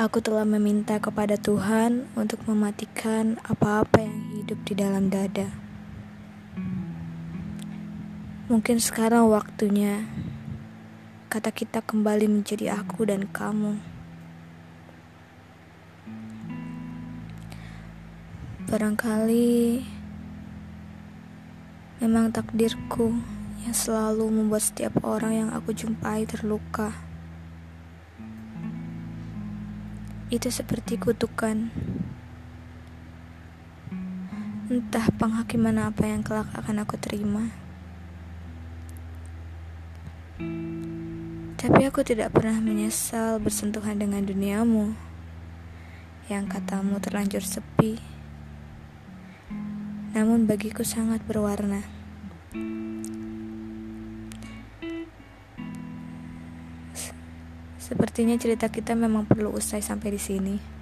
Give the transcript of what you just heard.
Aku telah meminta kepada Tuhan untuk mematikan apa-apa yang hidup di dalam dada. Mungkin sekarang waktunya kata kita kembali menjadi aku dan kamu. Barangkali memang takdirku yang selalu membuat setiap orang yang aku jumpai terluka. Itu seperti kutukan. Entah penghakiman apa yang kelak akan aku terima. Tapi aku tidak pernah menyesal bersentuhan dengan duniamu yang katamu terlanjur sepi. Namun bagiku sangat berwarna. Sepertinya cerita kita memang perlu usai sampai di sini.